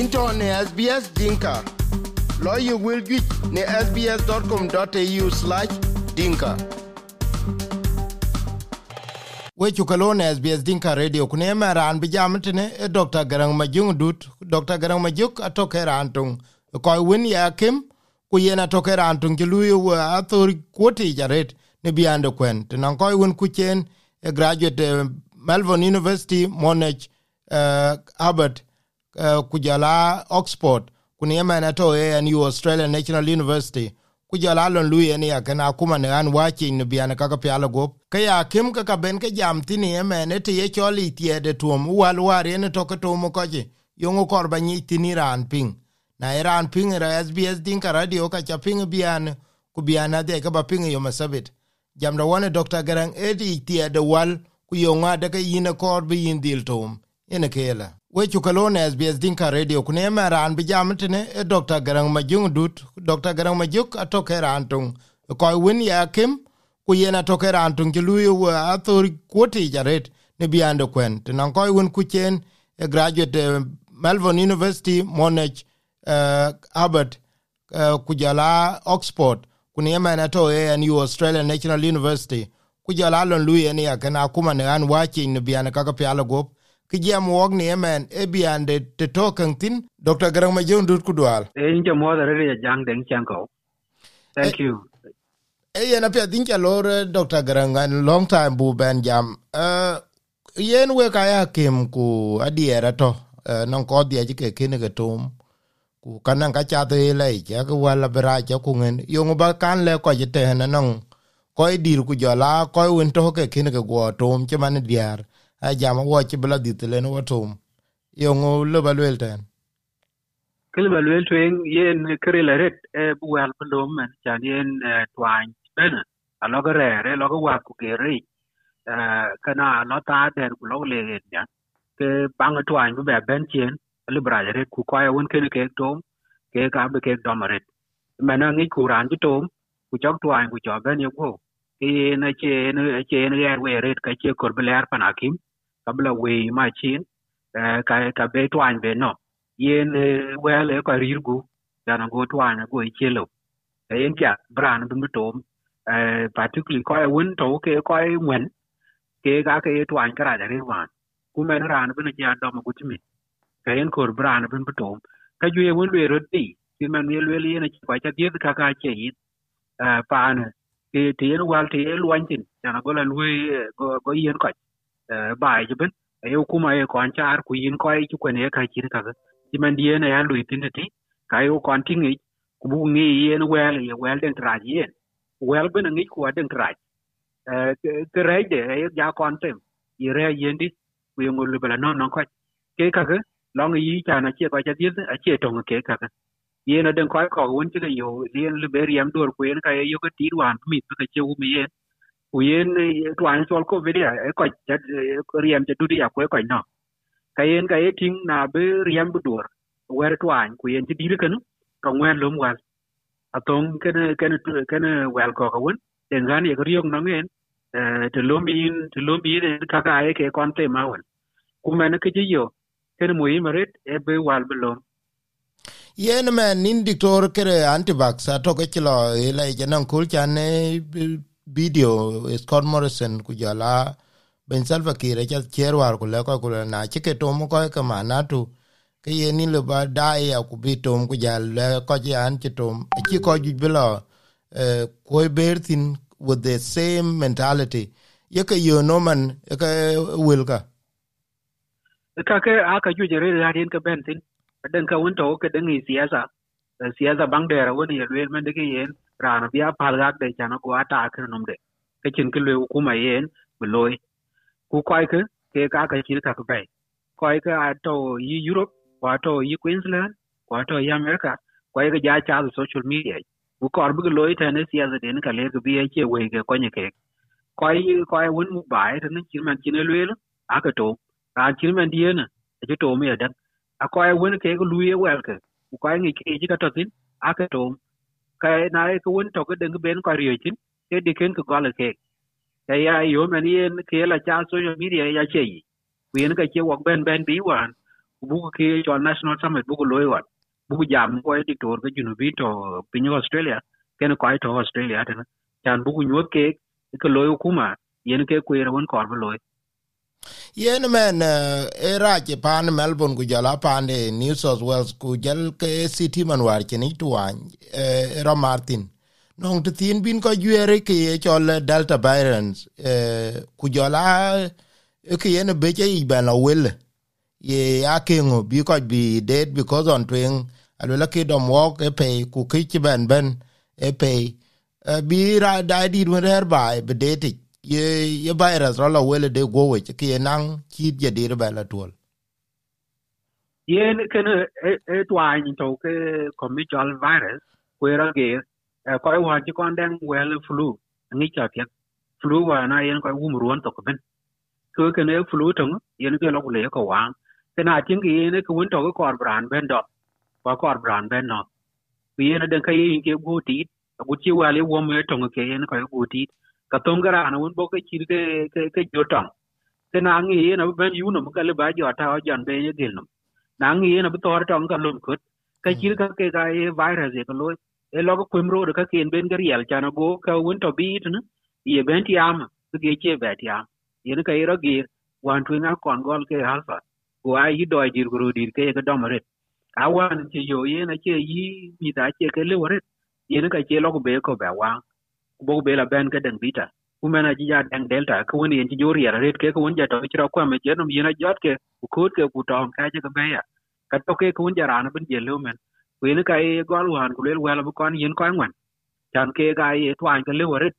into ne SBS Dinka. Lawyer will get ne sbs.com.au slash dinka. we cu kalon sbs dinka radio. Ku ne emɛ raan bi jam tene e eh, dr garaŋ majuŋ dut. Dr garaŋ majuk atoke raan toŋ kɔc wen ye akem ku yen atoke raan toŋ ci lui eh, athor kuotiic aret ne biande kuɛn tenaŋ kɔc wen ku cien e eh, graduate melbourne university monac uh, albert kujala Oxford kuni yema to ANU Australian National University. Kujala lon lui ni kana kuma ne an wachi ne biana kaka piala gop kaya kim kaka ben ke jam tini yema ne te ye choli tie de tuom wal war ne to ko to yo ngo kor korba ni tini ran ping. Na iran ping ra SBS din ka radio ka cha ping bian ku biana de ka ba ping yo masabit jam da wona Dr. Garang edi tie de wal ku yonga de ka yine korba yin dil tom ene kela. We chukalone SBS Dinka Radio kune maran bi jam tene e Dr. Garang Majung Dut. Dr. Garang Majuk atoke rantung ko win ya kim ku yena toke rantung ki luyu wa athur kwoti jaret ne biando kwen. Tena ko win ku chen a graduate uh, Melbourne University Monash uh, Albert uh, kujala Oxford. Kune yema to ANU Australian National University. Kujala lon luyo ne akana kuma ne an wachi ne biana kaka piala gop ki jam wok ni emen e biande te token tin dr. Garang ma jon dut kudwal. E inja mo da re jang deng chanko thank you. e yen apia din cha lor dr. Garang an long time bu ben jam. Uh, yen we ka ya kim ku adiera to uh, non ko dia ji ke kine ke tum ku kanan ka cha de le ja ku wala bra ja ku ngen. Yo ba kan le ko te na non ko dir ku jola ko un to ke kine ke go tum che man diar a jam wo ci bla dit le no tum yo ngo le balwel ten kele balwel ten yen kere la ret e bu wal pelo men chan yen twan bena lo re re lo wa ku ke ri kana lo ta der ku lo le ya ke bang twan bu be ben chen le bra re ku ko ya won ke ke tom ke ka be ke dom ret mena ngi ku ran ji tom ku chok twan ku chok ben yo ko ke na che na che na ya we ret ka che kor belar panakim kabla we ma chin eh, ka ka be twan be no. Yen eh, we le ka rirgu dana go twan go e chelo eh, yen kya bran dum tom particularly ko e won to ke ko e wen ke ga ke twan kra da ri wan. Ku men ran bin ja do mo gutmi ka yen kor bran bin tom. Ka ju ye won le ro di ti men ye le yen ko cha di ka ka che yi pa na ke ti yen wal ti lwan tin dana go la lui go yen ko bai jibin ayo kuma ye kon char ku yin ko ai ku ne ka chir ka ti man die na ya lui tin ti ka yo kon ti ngi ku bu ngi yen wel ye wel den tra yen wel bin ngi ku den tra ke re de ye ja kon tem ye re yen di ku yo ngul bela non non ko ke ka long yi cha na che ko cha ti a che tong ke ka ka ye na den ko ko won ti yo yen le ber yam dor ku yen ka ye yo ka ti wan mi ka che u mi yen ku yen twan sol ko ve dia e ko riem te dudi ya ko ko no ka yen ka eting na be riem bu dur wer twan ku yen ti dir kan ka ngwen lum wal atong ken ken ken wel ko ka won den gan ye riong no ngen te lum in te lum in ka ka e ke kon te ma won ku men ke ji yo ken mu yi maret e be wal be lum yen men nin diktor kere antivax atoke ci lo ilaice nan kul can video scott morrison ku jala ben salva kir acal cier ku le ku na ci ke tom kɔc ke man atu ke ye nin le ba dai aku bi tom ku jal le kɔc yan ci tom ci kɔc juc bi lo eh, kuoi ber with the same mentality. Yeke yo noman eke eh, wilka kake aka juc erere atien ke ben thin. Den ka won to ke yi siyasa siyasa bang da woni ye wel men de ke yen rana biya palgak de chana ko ata akir nom de ke chin ke le kuma yen beloy ku koy ka ke ka ka chir ka bay koy ke ato yi europe ko ato yi queensland ko ato yi america koy ka ja cha social media. Ku kor bu loy ta ne siyasa de ne ka le ke biye che we ke. Ko ne ke koy koy won mu bai ta ne kirman man chin le aka to ra chin man die ne je to me da a koy won ke ko luye welke ku koy ngi ke ji ka to tin aka e e to ka na ko wen to ko den ben ko riyo chin, ke de ken ko gala ke. Ka ya e yo men yen ke la cha so yo media ya che yi. Ku yen ka che wok ben ben bi wan bu ke cho national summit bu ko loy wan. Bu jam ko e diktor ke junu bi to pinyo australia ken ko to australia tan chan buku nyot ke ke loy kuma, yen ke ku yer won kor bu loy yen men e rache pan melbourne ku jala pande new south wales ku jal ke city man war cheni tuan e ro martin. Nong te tin bin ko jere ke ye chol delta virus e ku jala ke yen be ke i bana wel. Ye akengo bi ko bi dead because on twing alola ke dom walk e pe ku ke ben ben e pe. Bi ra da di wer bai be dead ye ye virus ro la wele de go we ke nang, chi je dir ba la tol yen ken e, e twa ni to ke komi jal virus ko ra ge e, ko e wa ji kon den wel flu ni cha pye flu wa na yen ko um ruon to ben. Ko ken e flu to yen ke lo le ko wa ke na tin ge yen ko won to ko kor bran ben do. Ko kor bran ben no. Yen den ka yin ke go ti gu ti wa le wo me to ke yen ko go ti ka tom gara na won bo ke chir ke ke ke jotam ke na ngi na ben yu no ka le ba jo ta o jan be ye gil no na ngi na bu tor tong ka lum kut. Ka chir ka ke ga ye virus ye ko lo e lo ko kwem ro ka ken ben gar yel chana go ka won to bi tu ye ben ti am ke ge che be ti am. Ye ka ye ro gi wan tu na kon gol ke alfa go ai yi do dir gro dir ke ga dom ret awan che yo ye na che yi mi ta che ke le wore ye ka che lo ko be ko ba wa bo bela ben ka dang bita kumena ji ja dang delta ko woni en ji jori ya ret ke ko won ja to ci chira kwa me jenom yina jot ke ku ko ke ku tom ka je ka be ya ka to ke ko won ja ran ben je lu men ku ni ka e gol wan ku le wala bu kon yin ko ngwan chan ke ga e twan ke le ret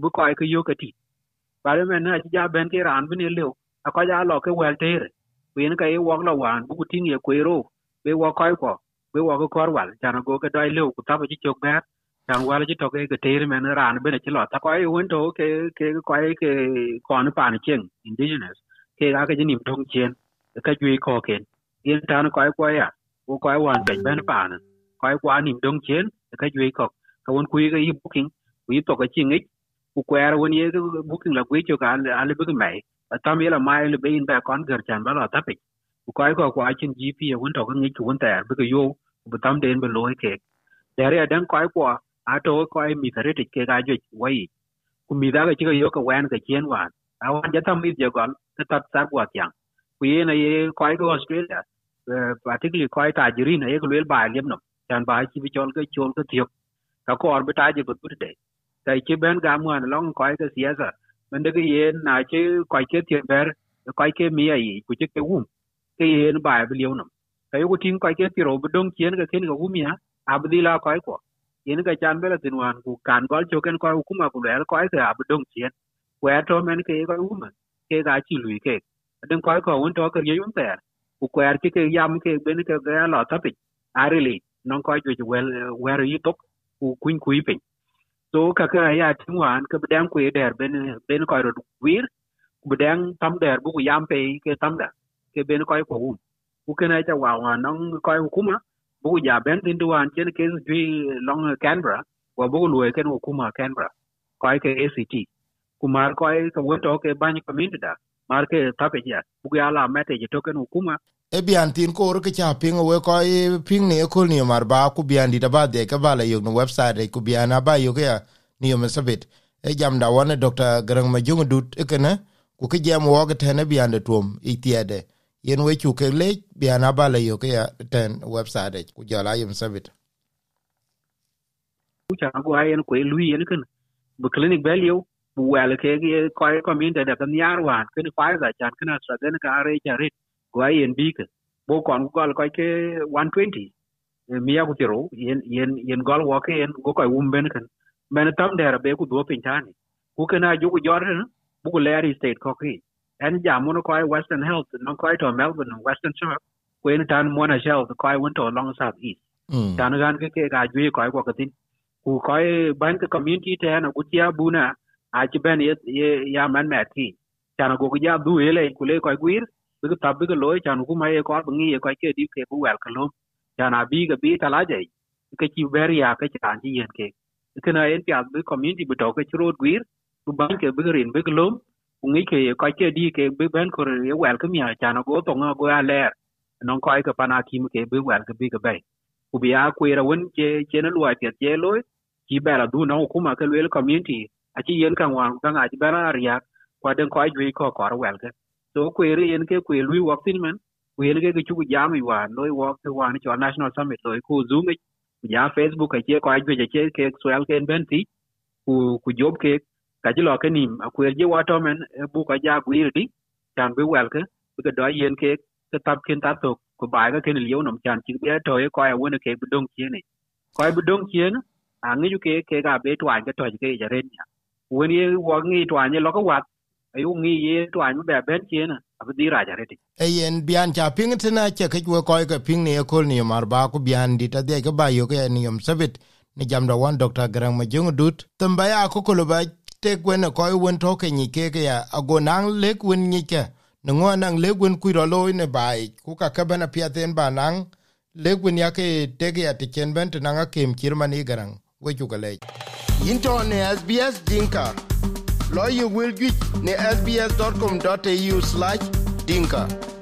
bu ko ke yo ka ti ba le men na ji ja ben ke ran ben le a ko ja lo ke wel tere ku ni ka e wok la wan bu ku ting ye ku ro be wo ko ko be wo ko kor wal chan go ke dai le ku ta ba ji chok ba chan wala ji cái ke ke tere men ran ben ti lo ta ko ai won to ke ke ko ai ke kon pa ni chen indigenous ke ga ke ni tong chen ka ju ko ken yen ta no ko ai ko ya ko ko ai wan ben ben pa na ko ai kwa ni dong chen ka ju ko ka won ku ga cái booking ku yi to ka chi ngi ku kwer won ye booking la ku cho ka ale bu mai tam ye là mai le bin ba kon gar chan ba la ta pe ku ko qua ko kwa chin gp won to cái ngi ku won ta bu cái yo bu tam den bu lo ke dere dan ko ai qua ato ko ai mi tare te ke ga jo wai. Ku mi da ga chi ga yo ka wan ka chen wan a wan ja tam mi je gon ta ta sa kwa tyang ku ye na ye ko ai ko australia eh, particularly ko ai ta jiri na ye ko le ba lem no chan ba chi bi chol ka chol ka tiok ka ko ar bi ta je bu tu de ta chi ben ga mu an long ko ai ka siasa men de ye na chi ko ai ke tie ber ko ai ke mi ai ku chi ke wum. Ke ye na ba bi lew no ka yo ku tin ko ai ke ti ro bu dong chen ga ken ga wum ya abdila ko ai ko yen ka chan bela tin wan ku kan gol choken ko hukuma ku ler ko ai ab dong chien ku to men ke ko hukuma ke ga chi lui ke den ko ko un to ke ye un ter ku ko ki ke ke yam ke ben ke ga la ta pi arili non ko ju wel wer yi tok ku kuin ku pi so ka ka ya tin wan ke bedan ku der ben ben ko ro wir ku bedan tam der bu yam pe ke tam da ke ben ko ko um ku ke na ta wa wa non ko hukuma bu ja ben tin duan chen ke ju long canberra wa bu lu ken no kuma canberra. Ko ke act kumar ko ke won to ke ban community da mar ke tape ja bu ala mate je token ke kuma e bian tin ko ro ke cha ping we ko ping ne ko ni mar ba ku bian di da ba de ka ba le yo no website ku bian ba yo ke ni yo mesabit e jam da wona dr garang ma jungu dut e kana ku ke jam wo ke tene bian de tuom i tiede yen we chu ke le bian ba la yo ke ya ten website ku jala yo sabit ku cha ko ayen ko lu yen ken. Bu clinic bel yo bu wal ke ge ko ay min da kan yar wan kan fa za chan kan sa den ka are cha rit ko ayen bi ke. Bo kon ko ko ke 120 eh, mi ya ku tiro yen yen yen gol wo ke yen go ko um ben ken. Men tam der be ku do pin tani ku kana ju ku jor na bu ku leri state ko ki en jamu no ko western health no ko to melbourne western shore. Ko en tan mona health ko went to long south east. Tan gan ke ke ga ju ko ko tin ku ko ban ka community te na ku tia buna a ci ben ye ya man ma ti tan go ja du ele ku le ko gwir bi ta bi ko loy tan ku ma ye ko bi ye ko ke di ke bu wel ka lo tan a bi ga bi ta la jai. Ke ci ber ya ke tan ji yen ke. Kana en pya bi community bi to ke ro gwir ku ban ke bi rin bi ko lo ku ngi ke ko ke di ke be ben ko re wel ke mia cha no go to no go ale ler non ko ke pana kim ke be wel ke bi ke be ku bi a ku ra won ke ke na luai ke ke lo ki ba ra du na hukuma ke wel community. A chi yen kan wan kan a chi ba na ria ko den ko ajwe ko ko ra wel ke so ku ri yen ke ku lu wak tin men ku yen ke ke chu jam i wa loy wak ke wa ni cho national summit lo ku zoom ya facebook ke ko ajwe ke ke swel ke ben ti ku ku job ke ka ji lo ke nim a ji je wa to men bu ka ja gwir di chan bi wel ke bi ke do yen ke ke tap ken ta to ku ba ga ken liu nom chan chi be to ye ko ya ke bu dong chi ni. Ko bu dong chi ngi ju ke ke ga be twa ke to ke ja ren ya. Wen ye wo ngi twa ni lo ko wat ayu ngi ye twa ni be ben chi na a bi ra e bian cha ping tena che ke wo ko ke ping ne ko ni mar ba ku bian di ta ke ba yo ni yom sabit ni jam da wan dr. Garang ma jung dut tamba ya ko ko te gwen ko wen to ke ni ke ya ago nang le gwen ni ke. Ngo nang le gwen ku ro lo ne bai ku ka ka bana pya den ba nang le gwen ya ke te ya ti ken ben te nang kem kirman ni garang. We ju ka le. Into sbs dinka. Lawyer will ne sbs.com.au/dinka